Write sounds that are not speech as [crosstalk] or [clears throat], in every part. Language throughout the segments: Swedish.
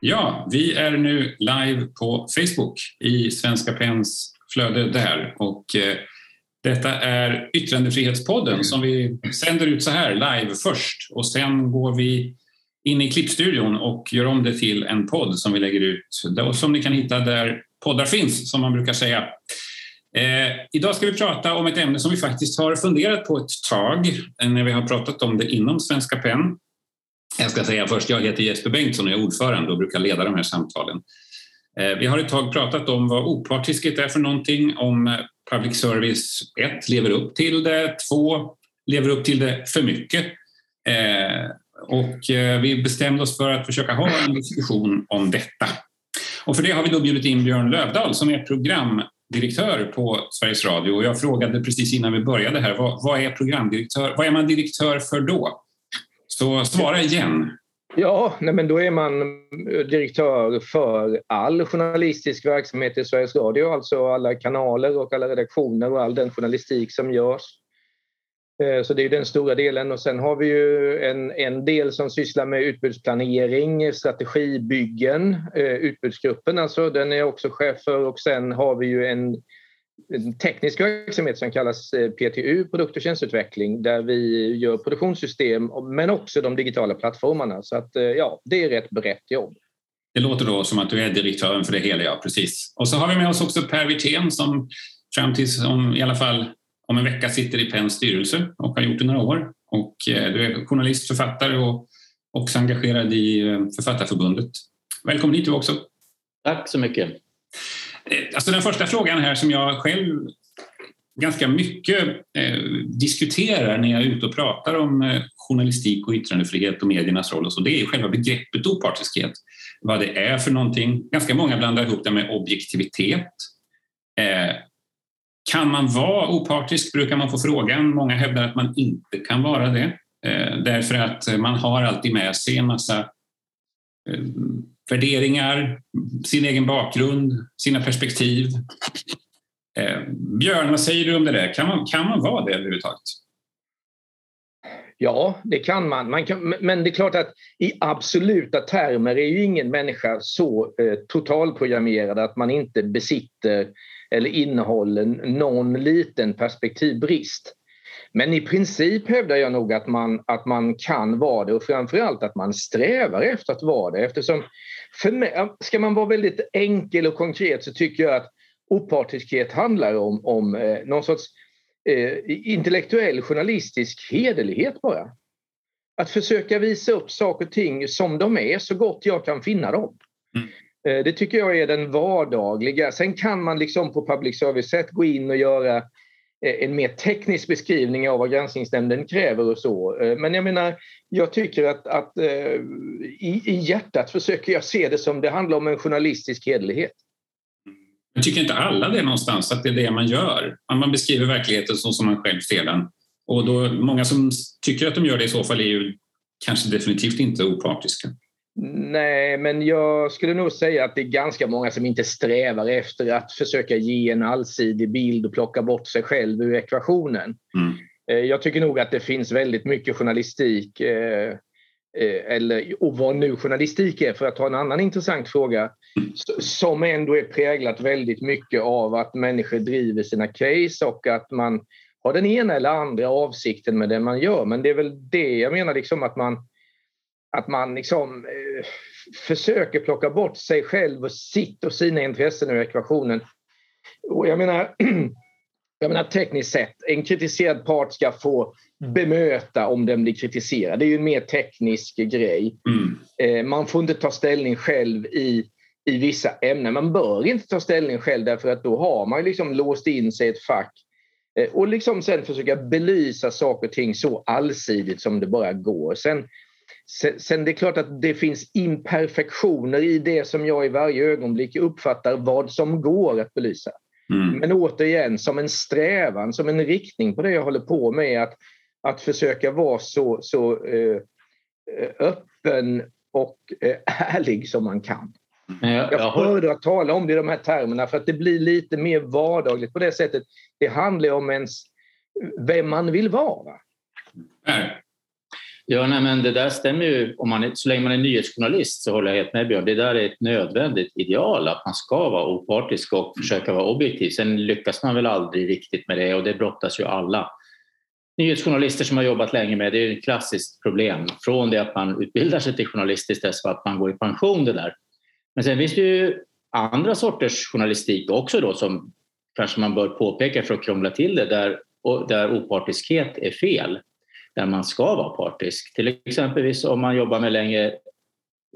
Ja, vi är nu live på Facebook i Svenska Pens flöde där. Och, eh, detta är Yttrandefrihetspodden som vi sänder ut så här live först och sen går vi in i klippstudion och gör om det till en podd som vi lägger ut som ni kan hitta där poddar finns, som man brukar säga. Eh, idag ska vi prata om ett ämne som vi faktiskt har funderat på ett tag när vi har pratat om det inom Svenska PEN. Jag ska säga först, jag heter Jesper Bengtsson och är ordförande och brukar leda de här samtalen. Eh, vi har ett tag pratat om vad opartiskhet är för någonting, om public service 1 lever upp till det, 2 lever upp till det för mycket. Eh, och eh, vi bestämde oss för att försöka ha en diskussion om detta. Och för det har vi då bjudit in Björn Lövdahl som är programdirektör på Sveriges Radio. Och jag frågade precis innan vi började här, vad, vad är programdirektör? Vad är man direktör för då? Så svara igen. Ja, nej men då är man direktör för all journalistisk verksamhet i Sveriges Radio, alltså alla kanaler och alla redaktioner och all den journalistik som görs. Eh, så det är den stora delen och sen har vi ju en, en del som sysslar med utbudsplanering, strategibyggen, eh, utbudsgruppen alltså, den är jag också chef för och sen har vi ju en teknisk verksamhet som kallas eh, PTU, produkt och tjänsteutveckling, där vi gör produktionssystem men också de digitala plattformarna. Så att ja, det är ett brett jobb. Det låter då som att du är direktören för det hela, ja precis. Och så har vi med oss också Per Wirtén som fram tills om i alla fall om en vecka sitter i Penns styrelse och har gjort det några år. Och eh, du är journalist, författare och också engagerad i eh, Författarförbundet. Välkommen hit du också. Tack så mycket. Eh, alltså den första frågan här som jag själv ganska mycket eh, diskuterar när jag är ute och pratar om eh, journalistik och yttrandefrihet och mediernas roll och så, det är själva begreppet opartiskhet. Vad det är för någonting. Ganska många blandar ihop det med objektivitet. Eh, kan man vara opartisk, brukar man få frågan. Många hävdar att man inte kan vara det eh, därför att man har alltid med sig en massa Eh, värderingar, sin egen bakgrund, sina perspektiv. Eh, Björn, vad säger du om det där? Kan man, kan man vara det överhuvudtaget? Ja, det kan man. man kan, men det är klart att i absoluta termer är ju ingen människa så eh, totalprogrammerad att man inte besitter eller innehåller någon liten perspektivbrist. Men i princip hävdar jag nog att man, att man kan vara det och framförallt att man strävar efter att vara det eftersom för mig, ska man vara väldigt enkel och konkret så tycker jag att opartiskhet handlar om, om eh, någon sorts eh, intellektuell journalistisk hederlighet bara. Att försöka visa upp saker och ting som de är så gott jag kan finna dem. Mm. Eh, det tycker jag är den vardagliga. Sen kan man liksom på public service-sätt gå in och göra Eh, en mer teknisk beskrivning av vad granskningsnämnden kräver och så. Eh, men jag menar, jag tycker att, att eh, i, i hjärtat försöker jag se det som det handlar om en journalistisk hederlighet. Men tycker inte alla det någonstans, att det är det man gör. Man beskriver verkligheten så som man själv ser den. Och då, många som tycker att de gör det i så fall är ju kanske definitivt inte opartiska. Nej, men jag skulle nog säga att det är ganska många som inte strävar efter att försöka ge en allsidig bild och plocka bort sig själv ur ekvationen. Mm. Eh, jag tycker nog att det finns väldigt mycket journalistik, eh, eh, eller, och vad nu journalistik är, för att ta en annan intressant fråga, som ändå är präglat väldigt mycket av att människor driver sina case och att man har den ena eller andra avsikten med det man gör. Men det är väl det jag menar, liksom att man att man liksom eh, försöker plocka bort sig själv och sitt och sina intressen ur ekvationen. Och jag menar, [clears throat] jag menar tekniskt sett, en kritiserad part ska få bemöta om den blir kritiserad. Det är ju en mer teknisk grej. Mm. Eh, man får inte ta ställning själv i, i vissa ämnen. Man bör inte ta ställning själv därför att då har man liksom låst in sig i ett fack eh, och liksom sen försöka belysa saker och ting så allsidigt som det bara går. Sen Sen, det är klart att det finns imperfektioner i det som jag i varje ögonblick uppfattar vad som går att belysa. Mm. Men återigen, som en strävan, som en riktning på det jag håller på med, att, att försöka vara så, så eh, öppen och eh, ärlig som man kan. Jag, jag föredrar att tala om det i de här termerna för att det blir lite mer vardagligt på det sättet. Det handlar om ens vem man vill vara. Ja, nej, men det där stämmer ju. Om man, så länge man är nyhetsjournalist så håller jag helt med Björn. Det där är ett nödvändigt ideal, att man ska vara opartisk och försöka vara objektiv. Sen lyckas man väl aldrig riktigt med det och det brottas ju alla nyhetsjournalister som har jobbat länge med. Det är ett klassiskt problem. Från det att man utbildar sig till journalist till dess att man går i pension. Det där. Men sen finns det ju andra sorters journalistik också då som kanske man bör påpeka för att krångla till det där, där opartiskhet är fel där man ska vara partisk. Till exempelvis om man jobbar med längre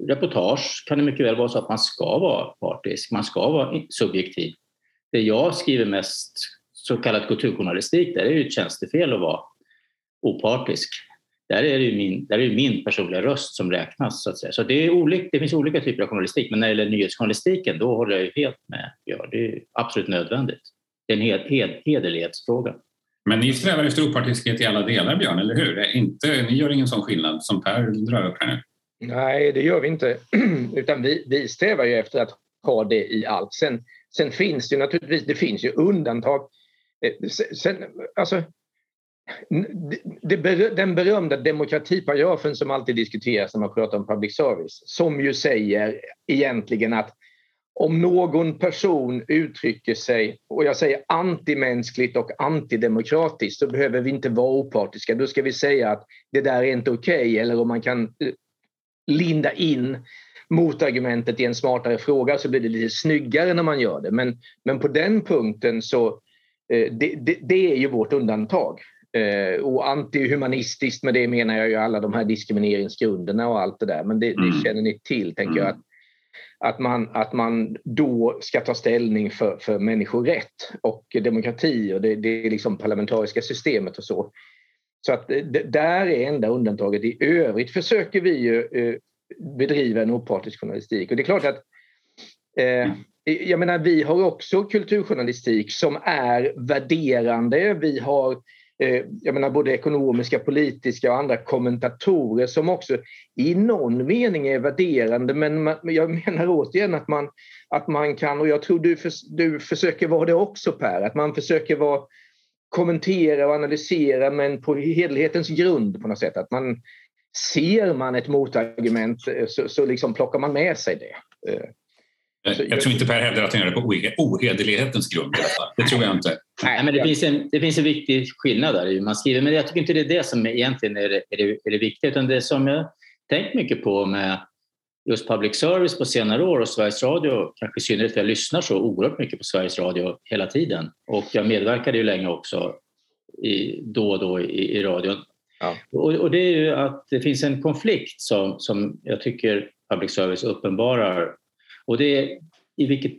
reportage kan det mycket väl vara så att man ska vara partisk, man ska vara subjektiv. Det jag skriver mest, så kallad kulturjournalistik, där är det ju ett tjänstefel att vara opartisk. Där är det ju min, där är det min personliga röst som räknas. Så, att säga. så det, är olika, det finns olika typer av journalistik, men när det gäller nyhetsjournalistiken då håller jag helt med. Ja, det är absolut nödvändigt. Det är en hed, hed, hederlighetsfråga. Men ni strävar efter opartiskhet i alla delar, Björn, eller hur? Inte, ni gör ingen sån skillnad som Per drar upp här nu? Nej, det gör vi inte. [clears throat] Utan vi, vi strävar ju efter att ha det i allt. Sen, sen finns det naturligtvis det finns ju undantag. Eh, sen, alltså, den berömda demokratiparagrafen som alltid diskuteras när man pratar om public service, som ju säger egentligen att om någon person uttrycker sig, och jag säger antimänskligt och antidemokratiskt, så behöver vi inte vara opartiska. Då ska vi säga att det där är inte okej, okay, eller om man kan eh, linda in motargumentet i en smartare fråga så blir det lite snyggare när man gör det. Men, men på den punkten så eh, det, det, det är ju vårt undantag. Eh, och antihumanistiskt med det menar jag ju alla de här diskrimineringsgrunderna och allt det där. Men det, det mm. känner ni till, tänker jag. Att att man, att man då ska ta ställning för, för människorätt och demokrati och det, det liksom parlamentariska systemet och så. Så att det, där är enda undantaget. I övrigt försöker vi ju eh, bedriva en opartisk journalistik. Och det är klart att eh, jag menar, vi har också kulturjournalistik som är värderande. Vi har Eh, Eh, jag menar både ekonomiska, politiska och andra kommentatorer som också i någon mening är värderande. Men jag menar återigen att man, att man kan, och jag tror du, för, du försöker vara det också Per, att man försöker vara, kommentera och analysera men på hederlighetens grund på något sätt. Att man ser man ett motargument eh, så, så liksom plockar man med sig det. Eh, jag, jag tror inte Per hävdar att han gör det på ohederlighetens grund. Det tror jag inte. Nej, men det, finns en, det finns en viktig skillnad där. Man skriver, men jag tycker inte det är det som egentligen är det, är det, är det viktiga. Utan det som jag tänkt mycket på med just public service på senare år och Sveriges Radio, kanske i synnerhet för jag lyssnar så oerhört mycket på Sveriges Radio hela tiden. Och jag medverkade ju länge också i, då och då i, i radion. Ja. Och, och, det är ju att det finns en konflikt som, som jag tycker public service uppenbarar och det är i vilket,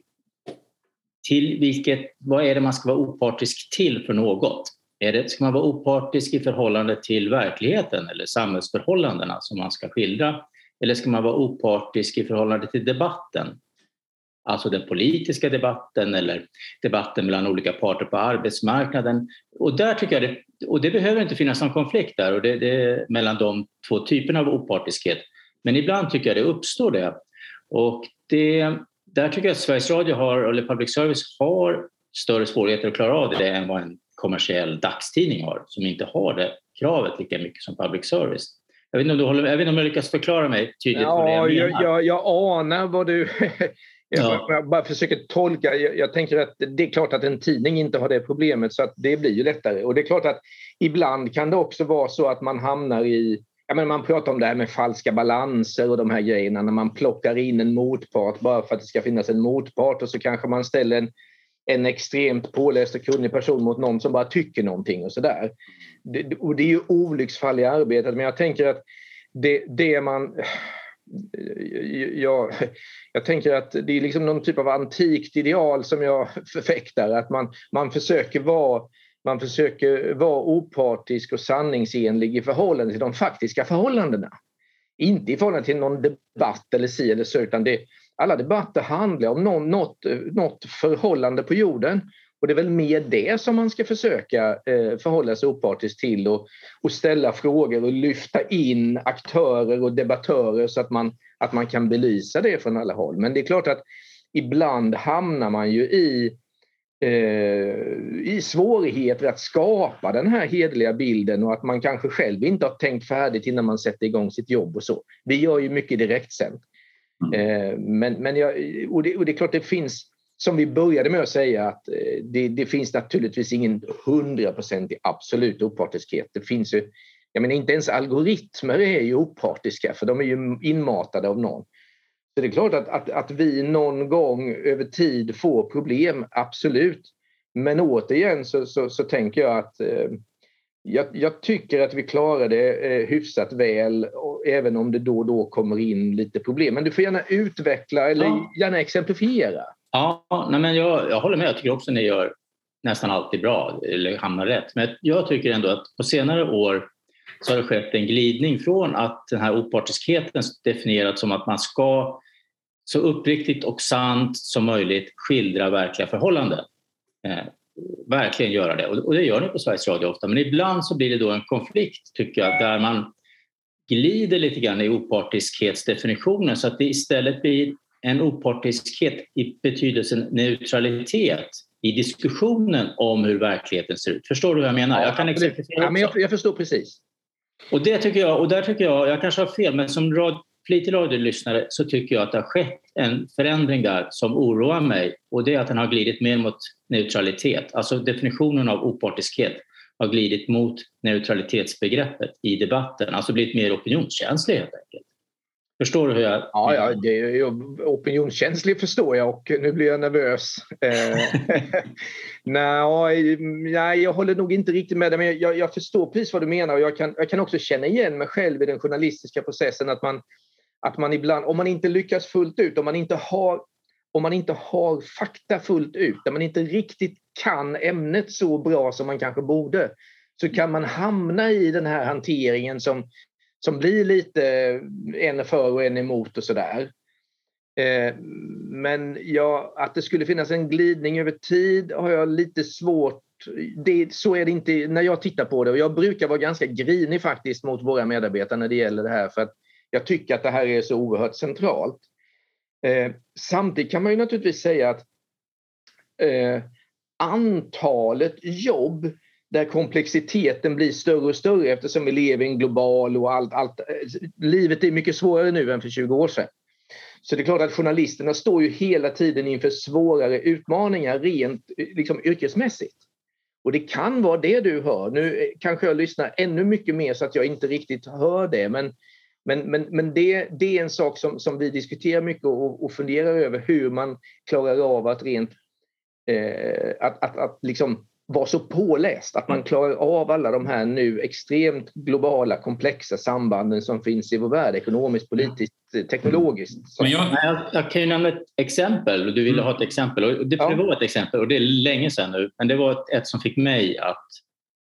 till vilket, vad är det man ska vara opartisk till för något? Är det, ska man vara opartisk i förhållande till verkligheten eller samhällsförhållandena som man ska skildra? Eller ska man vara opartisk i förhållande till debatten? Alltså den politiska debatten eller debatten mellan olika parter på arbetsmarknaden. Och, där tycker jag det, och det behöver inte finnas någon konflikt där och det, det, mellan de två typerna av opartiskhet. Men ibland tycker jag det uppstår det. Och det, där tycker jag att Sveriges Radio har, eller public service har större svårigheter att klara av det än vad en kommersiell dagstidning har som inte har det kravet lika mycket som public service. Jag vet inte om, du håller, jag, vet inte om jag lyckas förklara mig tydligt ja, vad jag menar. Jag, jag anar vad du... [laughs] jag, ja. jag bara försöker tolka. Jag, jag, tänker att det är klart att en tidning inte har det problemet så att det blir ju lättare. Och det är klart att ibland kan det också vara så att man hamnar i Ja, men man pratar om det här med falska balanser och de här grejerna när man plockar in en motpart bara för att det ska finnas en motpart och så kanske man ställer en, en extremt påläst och kunnig person mot någon som bara tycker någonting och sådär. Det, och det är ju olycksfall i arbetet men jag tänker att det, det man jag, jag tänker att det är liksom någon typ av antikt ideal som jag förfäktar. Att man, man försöker vara man försöker vara opartisk och sanningsenlig i förhållande till de faktiska förhållandena. Inte i förhållande till någon debatt eller si eller så, utan det, alla debatter handlar om någon, något, något förhållande på jorden. Och det är väl mer det som man ska försöka eh, förhålla sig opartiskt till och, och ställa frågor och lyfta in aktörer och debattörer så att man, att man kan belysa det från alla håll. Men det är klart att ibland hamnar man ju i i svårigheter att skapa den här hedliga bilden och att man kanske själv inte har tänkt färdigt innan man sätter igång sitt jobb och så. Vi gör ju mycket direktsänt. Mm. Men, men jag, och, det, och det är klart det finns som vi började med att säga att eh, det, det finns naturligtvis ingen hundraprocentig absolut opartiskhet. Det finns ju, jag menar inte ens algoritmer är ju opartiska för de är ju inmatade av någon. Så det är klart att, att, att vi någon gång över tid får problem, absolut. Men återigen så, så, så tänker jag att eh, jag, jag, tycker att vi klarar det eh, hyfsat väl, och, även om det då och då kommer in lite problem. Men du får gärna utveckla eller ja. gärna exemplifiera. Ja, nej men jag, jag håller med. Jag tycker också att ni gör nästan alltid bra, eller hamnar rätt. Men jag tycker ändå att på senare år så har det skett en glidning från att den här opartiskheten definierats som att man ska så uppriktigt och sant som möjligt skildra verkliga förhållanden. Eh, verkligen göra det. Och det gör ni på Sveriges Radio ofta. Men ibland så blir det då en konflikt, tycker jag, där man glider lite grann i opartiskhetsdefinitionen så att det istället blir en opartiskhet i betydelsen neutralitet i diskussionen om hur verkligheten ser ut. Förstår du vad jag menar? Ja, jag kan exemplifiera ja, men jag, jag, förstår precis. Och det tycker jag, och där tycker jag, jag kanske har fel, men som rad, flitig radiolyssnare så tycker jag att det har skett en förändring där som oroar mig och det är att den har glidit mer mot neutralitet. Alltså definitionen av opartiskhet har glidit mot neutralitetsbegreppet i debatten, alltså blivit mer opinionskänslig helt enkelt. Förstår du hur jag... Ja, ja det är opinionskänslig förstår jag och nu blir jag nervös. Eh, [laughs] nej, nej, jag håller nog inte riktigt med dig, men jag, jag, förstår precis vad du menar och jag kan, jag kan också känna igen mig själv i den journalistiska processen att man, att man ibland, om man inte lyckas fullt ut, om man inte har om man inte har fakta fullt ut, där man inte riktigt kan ämnet så bra som man kanske borde, så kan man hamna i den här hanteringen som, som blir lite en för och en emot och sådär. Eh, men ja, att det skulle finnas en glidning över tid har jag lite svårt det, så är det inte när jag tittar på det. Och jag brukar vara ganska grinig faktiskt mot våra medarbetare när det gäller det här för att jag tycker att det här är så oerhört centralt. Eh, samtidigt kan man ju naturligtvis säga att eh, antalet jobb där komplexiteten blir större och större eftersom vi lever i en global och allt, allt. Eh, livet är mycket svårare nu än för 20 år sedan. Så det är klart att journalisterna står ju hela tiden inför svårare utmaningar rent eh, liksom, yrkesmässigt. Och det kan vara det du hör. Nu eh, kanske jag lyssnar ännu mycket mer så att jag inte riktigt hör det. Men, men, men, men det, det är en sak som, som vi diskuterar mycket och, och funderar över hur man klarar av att rent eh, att, att, att liksom vara så påläst att man mm. klarar av alla de här nu extremt globala komplexa sambanden som finns i vår värld, ekonomiskt, politiskt, teknologiskt. Men jag, jag, jag kan ju nämna ett exempel, du ville mm. ha ett exempel. Och det, ja. var ett exempel och det är länge sedan nu, men det var ett, ett, som fick mig att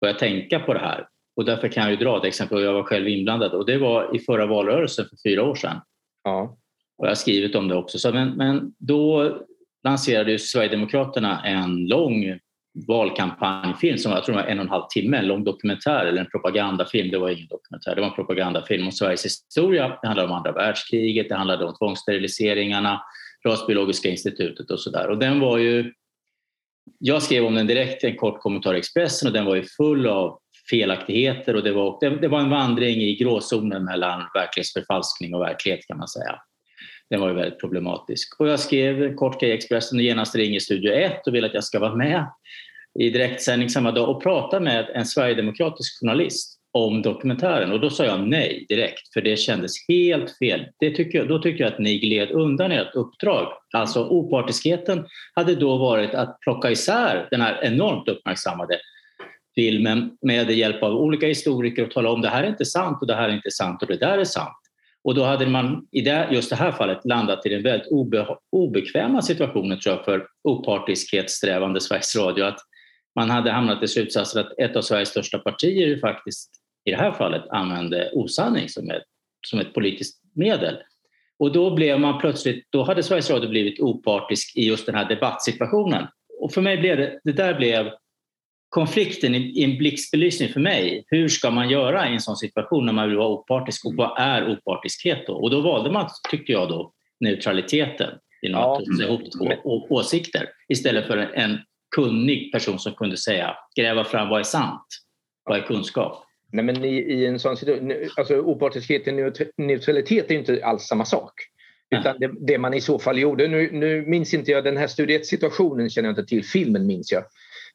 börja tänka på det här. Och därför kan jag ju dra ett exempel, jag var själv inblandad. Och det var i förra valrörelsen för fyra år sedan. Ja. Och jag har skrivit om det också. Så, men, men då lanserade ju Sverigedemokraterna en lång valkampanjfilm som jag tror var en och en halv timme, en lång dokumentär eller en propagandafilm. Det var ingen dokumentär, det var en propagandafilm om Sveriges historia. Det handlade om andra världskriget, det handlade om tvångssteriliseringarna, Rasbiologiska institutet och sådär. Och den var ju... Jag skrev om den direkt i en kort kommentar i Expressen och den var ju full av felaktigheter och det var, det, det var en vandring i gråzonen mellan verklighetsförfalskning och verklighet kan man säga. Den var ju väldigt problematisk. Och jag skrev kort grej i Expressen och genast ringer Studio 1 och vill att jag ska vara med i direktsändning samma dag och prata med en sverigedemokratisk journalist om dokumentären och då sa jag nej direkt för det kändes helt fel. Det tycker jag, då tycker jag att ni gled undan ert uppdrag. Alltså opartiskheten hade då varit att plocka isär den här enormt uppmärksammade filmen med hjälp av olika historiker och tala om det här är inte sant och det här är inte sant och det där är sant. Och då hade man i det, just det här fallet landat i den väldigt obe, obekväma situationen tror jag, för opartiskhetssträvande Sveriges Radio att man hade hamnat i slutsatsen att ett av Sveriges största partier faktiskt i det här fallet använde osanning som ett, som ett politiskt medel. Och då blev man plötsligt, då hade Sveriges Radio blivit opartisk i just den här debattsituationen. Och för mig blev det, det där blev konflikten i, en blixtbelysning för mig. Hur ska man göra i en sån situation när man vill vara opartisk och vad är opartiskhet då? Och då valde man, tyckte jag då, neutraliteten genom ja. att ta ihop två åsikter istället för en kunnig person som kunde säga, gräva fram vad är sant, vad är kunskap. Nej, men i, i en sån situation, alltså opartiskhet och neutralitet är inte alls samma sak. Utan det, det, man i så fall gjorde, nu, nu minns inte jag den här studiettsituationen, känner jag inte till, filmen minns jag.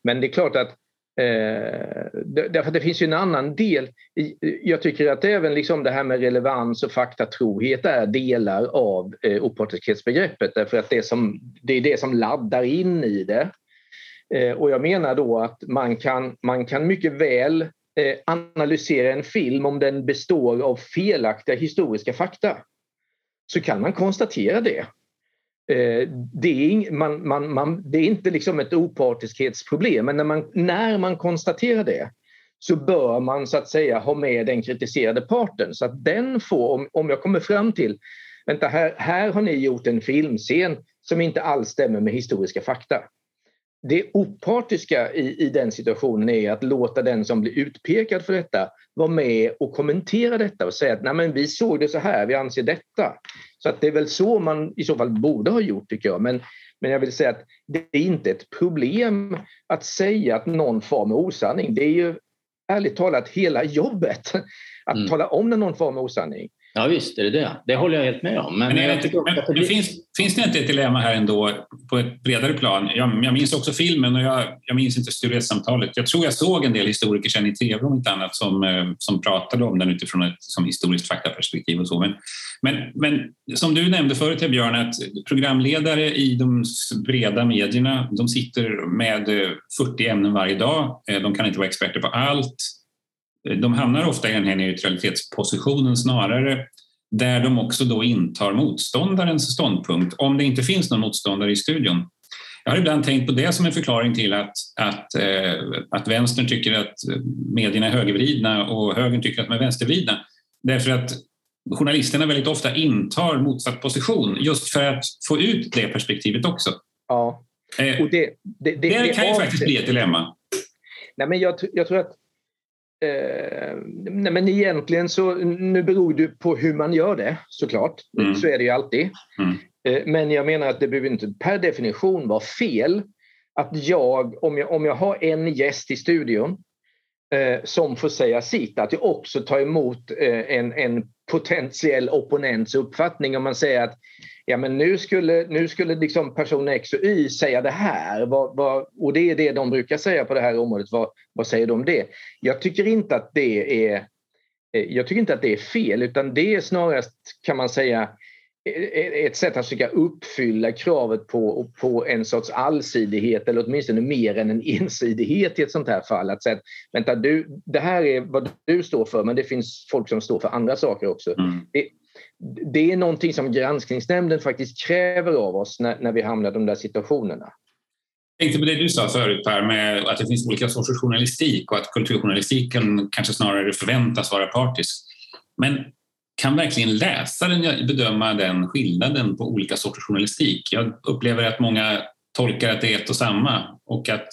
Men det är klart att Eh, därför det finns ju en annan del. Jag tycker att även liksom det här med relevans och faktatrohet är delar av eh, opartiskhetsbegreppet därför att det, som, det är det som laddar in i det. Eh, och jag menar då att man kan, man kan mycket väl eh, analysera en film om den består av felaktiga historiska fakta. Så kan man konstatera det. Eh, det är, man, man, man, det är inte liksom ett opartiskhetsproblem, men när man, när man konstaterar det så bör man så att säga ha med den kritiserade parten så att den får, om, om jag kommer fram till, vänta här, här har ni gjort en filmscen som inte alls stämmer med historiska fakta. Det opartiska i, i den situationen är att låta den som blir utpekad för detta vara med och kommentera detta och säga att Nej, men vi såg det så här, vi anser detta. Så att det är väl så man i så fall borde ha gjort tycker jag. Men, men jag vill säga att det är inte ett problem att säga att någon far med osanning. Det är ju ärligt talat hela jobbet att mm. tala om när någon far med osanning. Ja visst är det det. Det håller jag helt med om. Men, men, det, men, men finns, finns det inte ett dilemma här ändå på ett bredare plan? Jag, jag minns också filmen och jag, jag minns inte studiesamtalet. Jag tror jag såg en del historiker sen i tv om inte annat som, eh, som pratade om den utifrån ett som historiskt faktaperspektiv och så. Men, men, men som du nämnde förut Björn, att programledare i de breda medierna, de sitter med 40 eh, ämnen varje dag. Eh, de kan inte vara experter på allt de hamnar ofta i den här neutralitetspositionen snarare där de också då intar motståndarens ståndpunkt om det inte finns någon motståndare i studion. Jag har ibland tänkt på det som en förklaring till att, att, eh, att vänstern tycker att medierna är högervridna och högern tycker att de är vänstervridna. Därför att journalisterna väldigt ofta intar motsatt position just för att få ut det perspektivet också. Ja. Eh, och det, det, det, det kan ju faktiskt bli ett dilemma. Nej, men jag, jag tror att Eh, nej men egentligen så, nu beror det på hur man gör det såklart. Mm. Så är det ju alltid. Mm. Eh, men jag menar att det behöver inte per definition vara fel att jag, om jag, om jag har en gäst i studion eh, som får säga sitt, att jag också tar emot eh, en, en potentiell opponents uppfattning. Om man säger att ja, men nu skulle, nu skulle liksom person X och Y säga det här vad, vad, och det är det de brukar säga på det här området. Vad, vad säger de om det? Jag tycker inte att det är eh, jag tycker inte att det är fel utan det är snarast kan man säga ett sätt att försöka uppfylla kravet på, på en sorts allsidighet eller åtminstone mer än en ensidighet i ett sånt här fall. Att säga vänta, du, det här är vad du står för men det finns folk som står för andra saker också. Mm. Det, det är någonting som granskningsnämnden faktiskt kräver av oss när, när vi hamnar i de där situationerna. Jag tänkte på det du sa förut Per, med att det finns olika sorters journalistik och att kulturjournalistiken kanske snarare förväntas vara partisk. Men kan verkligen läsaren bedöma den skillnaden på olika sorters journalistik? Jag upplever att många tolkar att det är ett och samma och att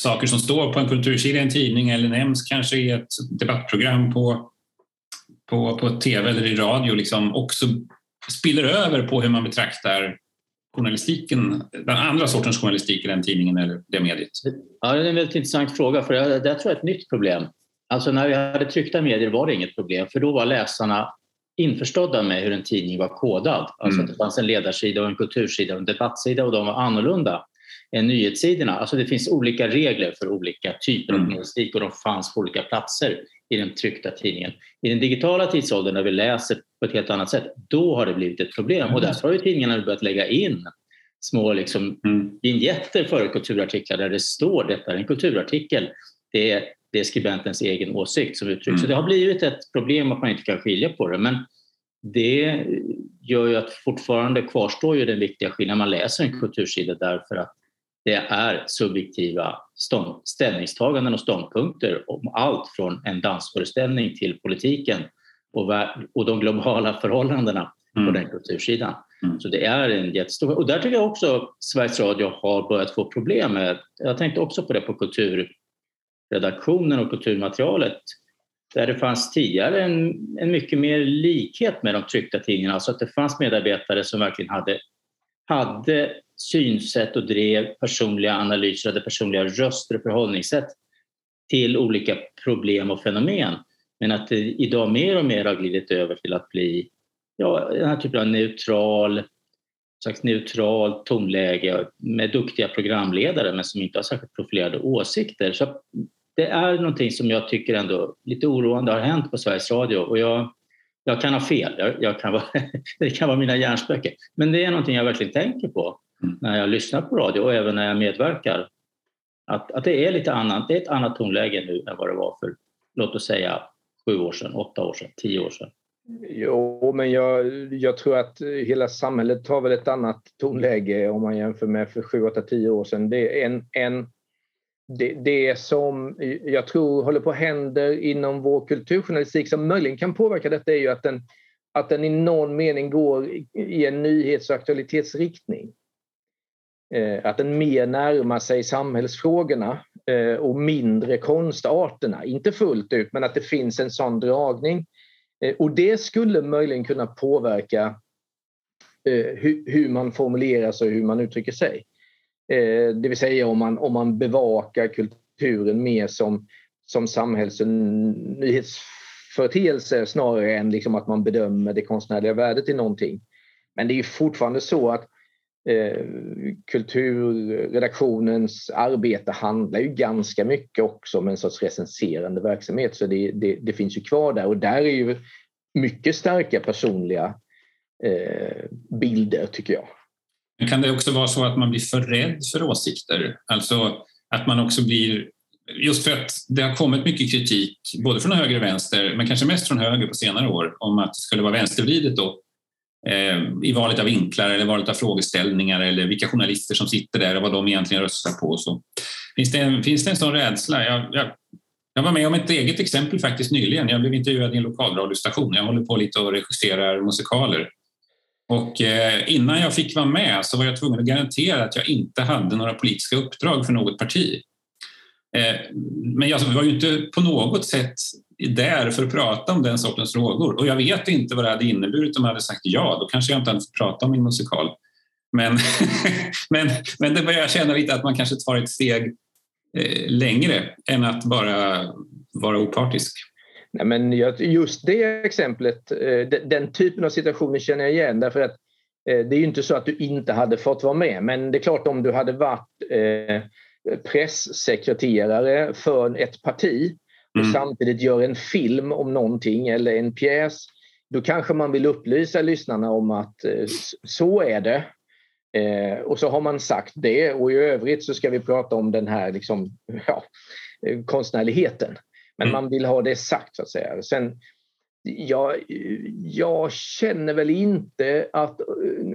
saker som står på en kultursida i en tidning eller nämns kanske i ett debattprogram på på, på tv eller i radio liksom också spiller över på hur man betraktar journalistiken, den andra sortens journalistik i den tidningen eller det mediet? Ja, det är en väldigt intressant fråga, för det, det tror jag är ett nytt problem. Alltså när vi hade tryckta medier var det inget problem, för då var läsarna införstådda med hur en tidning var kodad. Alltså mm. det fanns en ledarsida, och en kultursida och en debattsida och de var annorlunda än nyhetssidorna. Alltså det finns olika regler för olika typer av mm. journalistik och de fanns på olika platser i den tryckta tidningen. I den digitala tidsåldern när vi läser på ett helt annat sätt, då har det blivit ett problem. Och därför har ju tidningarna börjat lägga in små liksom, mm. vignetter före kulturartiklar där det står detta är en kulturartikel. Det är, det är skribentens egen åsikt som uttrycks. Mm. Så det har blivit ett problem att man inte kan skilja på det. Men det gör ju att fortfarande kvarstår ju den viktiga skillnaden. Man läser en kultursida därför att det är subjektiva ställningstaganden och ståndpunkter om allt från en dansföreställning till politiken och, och de globala förhållandena mm. på den kultursidan. Mm. Så det är en jättestor... Och där tycker jag också Sveriges Radio har börjat få problem med. Jag tänkte också på det på kulturredaktionen och kulturmaterialet där det fanns tidigare en, en mycket mer likhet med de tryckta tidningarna, alltså att det fanns medarbetare som verkligen hade, hade synsätt och drev personliga analyser, hade personliga röster och förhållningssätt till olika problem och fenomen. Men att det idag mer och mer har glidit över till att bli ja, den här typen av neutral, slags neutral tonläge med duktiga programledare men som inte har särskilt profilerade åsikter. Så det är någonting som jag tycker ändå lite oroande har hänt på Sveriges Radio och jag, jag kan ha fel, jag, jag kan vara, [laughs] det kan vara mina hjärnspöken. Men det är någonting jag verkligen tänker på när jag lyssnar på radio och även när jag medverkar. Att, att det är lite annat, det är ett annat tonläge nu än vad det var för, låt oss säga, sju år sedan, åtta år sedan, tio år sedan. Jo, men jag, jag, tror att hela samhället har väl ett annat tonläge om man jämför med för sju, åtta, tio år sedan. Det är en, en det, det som jag tror håller på att hända inom vår kulturjournalistik som möjligen kan påverka detta är ju att den, att den i någon mening går i en nyhets och aktualitetsriktning. Eh, att den mer närmar sig samhällsfrågorna eh, och mindre konstarterna. Inte fullt ut, men att det finns en sån dragning. Eh, och det skulle möjligen kunna påverka eh, hur man formulerar sig och hur man uttrycker sig. Eh, det vill säga om man, om man bevakar kulturen mer som, som samhälls och nyhetsföreteelse snarare än liksom att man bedömer det konstnärliga värdet i någonting. Men det är fortfarande så att Eh, kulturredaktionens arbete handlar ju ganska mycket också om en sorts recenserande verksamhet så det, det, det finns ju kvar där och där är ju mycket starka personliga eh, bilder tycker jag. Kan det också vara så att man blir för rädd för åsikter? Alltså att man också blir Just för att det har kommit mycket kritik, både från höger och vänster, men kanske mest från höger på senare år, om att det skulle vara vänstervridet då Eh, i valet av vinklar eller valet av frågeställningar eller vilka journalister som sitter där och vad de egentligen röstar på. Så finns, det en, finns det en sån rädsla? Jag, jag, jag var med om ett eget exempel faktiskt nyligen. Jag blev intervjuad i en lokalradiostation. Jag håller på lite och regisserar musikaler. Och eh, innan jag fick vara med så var jag tvungen att garantera att jag inte hade några politiska uppdrag för något parti. Eh, men jag var ju inte på något sätt där för att prata om den sortens frågor. Och jag vet inte vad det hade inneburit om jag hade sagt ja. Då kanske jag inte hade fått prata om min musikal. Men, [laughs] men, men det börjar jag känna lite att man kanske tar ett steg eh, längre än att bara vara opartisk. Nej, men just det exemplet, eh, den typen av situationer känner jag igen därför att eh, det är ju inte så att du inte hade fått vara med men det är klart om du hade varit eh, pressekreterare för ett parti och mm. samtidigt gör en film om någonting eller en pjäs, då kanske man vill upplysa lyssnarna om att eh, så är det. Eh, och så har man sagt det och i övrigt så ska vi prata om den här liksom, ja, eh, konstnärligheten. Men mm. man vill ha det sagt så att säga. Sen, jag, jag känner väl inte att...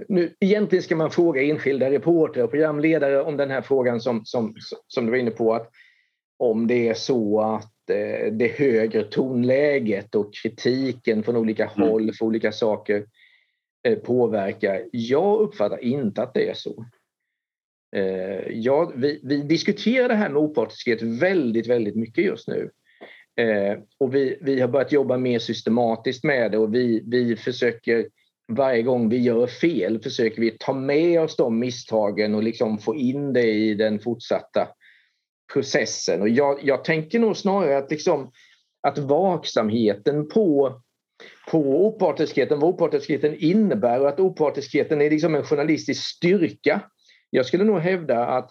Nu, egentligen ska man fråga enskilda reportrar och programledare om den här frågan som, som, som du var inne på. att Om det är så att Eh, det högre tonläget och kritiken från olika mm. håll för olika saker eh, påverkar. Jag uppfattar inte att det är så. Eh, ja, vi, vi diskuterar det här med opartiskhet väldigt, väldigt mycket just nu. Och vi, vi har börjat jobba mer systematiskt med det och vi, vi försöker varje gång vi gör fel försöker vi ta med oss de misstagen och liksom få in det i den fortsatta processen. Och jag, jag tänker nog snarare att, liksom, att vaksamheten på, på opartiskheten, vad opartiskheten innebär och att opartiskheten är liksom en journalistisk styrka. Jag skulle nog hävda att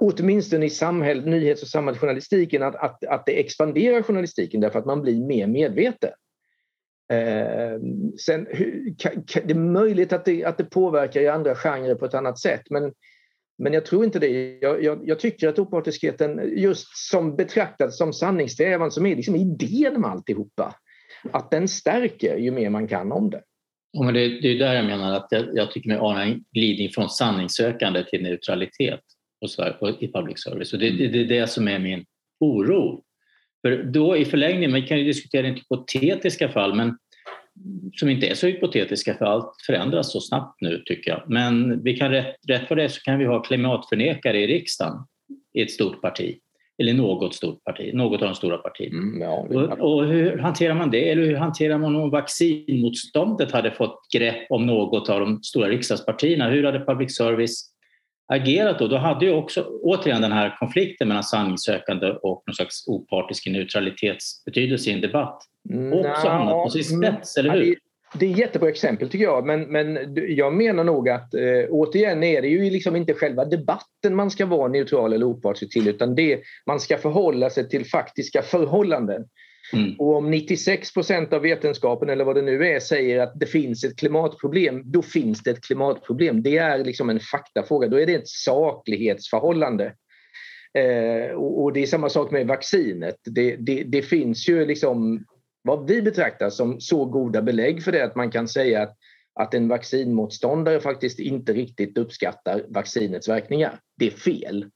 åtminstone i samhäll, nyhets och samhällsjournalistiken att, att, att det expanderar journalistiken därför att man blir mer medveten. Eh, sen, hur, kan, det är möjligt att det, att det påverkar i andra genrer på ett annat sätt men men jag tror inte det. Jag, jag, jag tycker att opartiskheten, just som betraktad som sanningssträvan, som är liksom idén med alltihopa, att den stärker ju mer man kan om det. Ja, men det, det är där jag menar att jag, jag tycker mig ana en glidning från sanningssökande till neutralitet i public service. Och det, det, det är det som är min oro. För då i förlängningen, vi kan ju diskutera inte hypotetiska fall, men som inte är så hypotetiska för allt förändras så snabbt nu tycker jag. Men vi kan rätt, rätt för det så kan vi ha klimatförnekare i riksdagen i ett stort parti. Eller något stort parti, något av de stora partierna. Mm, ja, och, och, hur hanterar man det? Eller hur hanterar man om vaccinmotståndet hade fått grepp om något av de stora riksdagspartierna? Hur hade public service agerat då, då hade ju också återigen den här konflikten mellan sanningssökande och någon slags opartisk neutralitetsbetydelse i en debatt också hamnat på sin spets, eller hur? Det är ett jättebra exempel tycker jag, men, men jag menar nog att eh, återigen är det ju liksom inte själva debatten man ska vara neutral eller opartisk till utan det man ska förhålla sig till faktiska förhållanden. Mm. Och om 96 procent av vetenskapen eller vad det nu är säger att det finns ett klimatproblem, då finns det ett klimatproblem. Det är liksom en faktafråga, då är det ett saklighetsförhållande. Eh, och, och, det är samma sak med vaccinet. Det, det, det finns ju liksom vad vi betraktar som så goda belägg för det att man kan säga att, att en vaccinmotståndare faktiskt inte riktigt uppskattar vaccinets verkningar. Det är fel.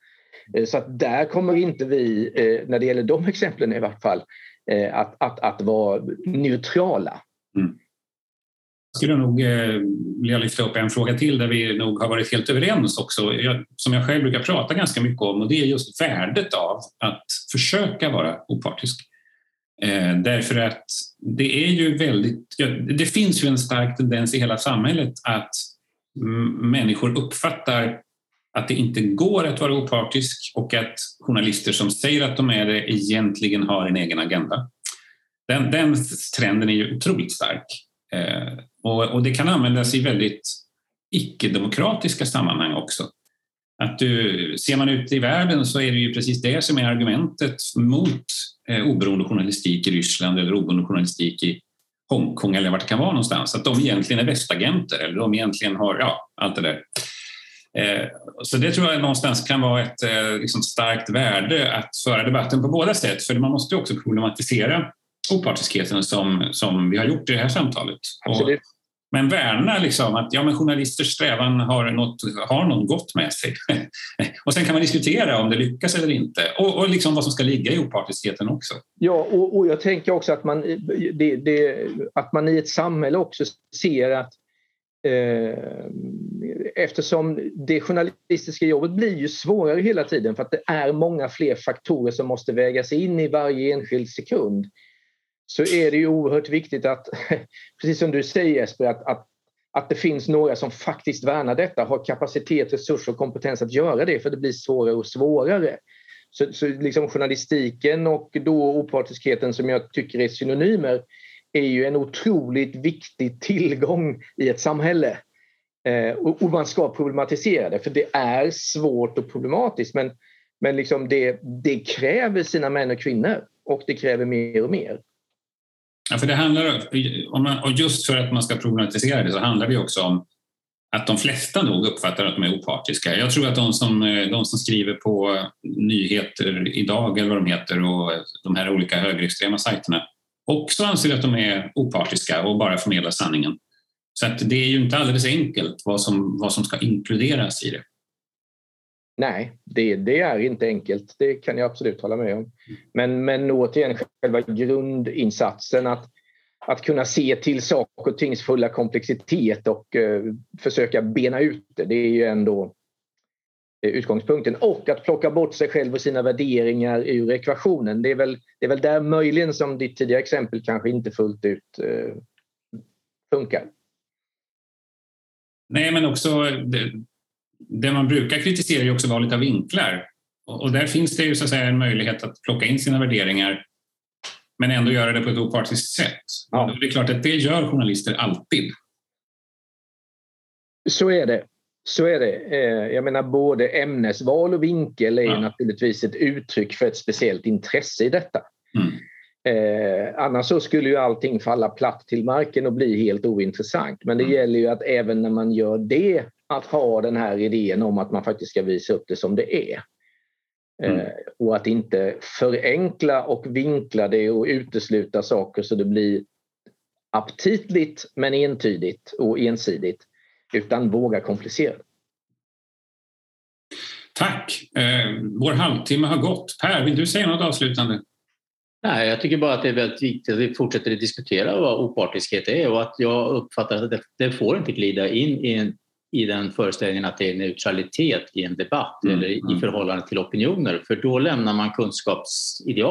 Eh, så att där kommer inte vi, eh, när det gäller de [laughs] exemplen i vart fall, att, att, att vara neutrala. Mm. Jag skulle nog vilja lyfta upp en fråga till där vi nog har varit helt överens också, som jag själv brukar prata ganska mycket om och det är just värdet av att försöka vara opartisk. Eh, därför att det är ju väldigt, ja, det finns ju en stark tendens i hela samhället att människor uppfattar att det inte går att vara opartisk och att journalister som säger att de är det egentligen har en egen agenda. Den, den trenden är ju otroligt stark eh, och, och, det kan användas i väldigt icke-demokratiska sammanhang också. Att du, ser man ut i världen så är det ju precis det som är argumentet mot eh, oberoende journalistik i Ryssland eller oberoende journalistik i Hongkong eller vart det kan vara någonstans. Att de egentligen är västagenter eller de egentligen har, ja, allt det där. Eh, så det tror jag någonstans kan vara ett eh, liksom starkt värde att föra debatten på båda sätt. För man måste också problematisera opartiskheten som, som vi har gjort i det här samtalet. Och men värna liksom att ja, men journalisters strävan har något, har något gott med sig. [laughs] och sen kan man diskutera om det lyckas eller inte och, och liksom vad som ska ligga i opartiskheten också. Ja, och, och jag tänker också att man, det, det, att man i ett samhälle också ser att eh, eftersom det journalistiska jobbet blir ju svårare hela tiden för att det är många fler faktorer som måste vägas in i varje enskild sekund så är det ju oerhört viktigt att, [laughs] precis som du säger Jesper, att, att, att det finns några som faktiskt värnar detta, har kapacitet, resurser och kompetens att göra det, för det blir svårare och svårare. Så, så liksom journalistiken och då opartiskheten som jag tycker är synonymer är ju en otroligt viktig tillgång i ett samhälle. Eh, och, och, man ska problematisera det, för det är svårt och problematiskt men, men liksom det, det kräver sina män och kvinnor och det kräver mer och mer. Ja, för det handlar om, man, och just för att man ska problematisera det så handlar det också om att de flesta nog uppfattar att de är opartiska. Jag tror att de som, de som skriver på nyheter idag eller vad de heter och de här olika högerextrema sajterna också anser att de är opartiska och bara förmedlar sanningen. Så att det är ju inte alldeles enkelt vad som, vad som ska inkluderas i det. Nej, det, det, är inte enkelt. Det kan jag absolut hålla med om. Men, men återigen, själva grundinsatsen att, att kunna se till saker och tings fulla komplexitet och eh, försöka bena ut det, det är ju ändå eh, utgångspunkten. Och att plocka bort sig själv och sina värderingar ur ekvationen. Det är väl, det är väl där möjligen som ditt tidigare exempel kanske inte fullt ut eh, funkar. Nej, men också det, det man brukar kritisera är också valet av vinklar. Och där finns det ju så att säga en möjlighet att plocka in sina värderingar men ändå göra det på ett opartiskt sätt. Ja. Det är klart att det gör journalister alltid. Så är det. Så är det. Eh, jag menar både ämnesval och vinkel är ja. naturligtvis ett uttryck för ett speciellt intresse i detta. Mm. Eh, annars så skulle ju allting falla platt till marken och bli helt ointressant. Men det mm. gäller ju att även när man gör det att ha den här idén om att man faktiskt ska visa upp det som det är. Mm. Eh, och att inte förenkla och vinkla det och utesluta saker så det blir aptitligt men entydigt och ensidigt. Utan våga komplicera. Tack! Eh, vår halvtimme har gått. Per, vill du säga något avslutande? Nej, jag tycker bara att det är väldigt viktigt att vi fortsätter att diskutera vad opartiskhet är och att jag uppfattar att det, det får inte glida in i en i den föreställningen att det är neutralitet i en debatt mm. eller i mm. förhållande till opinioner för då lämnar man kunskapsideal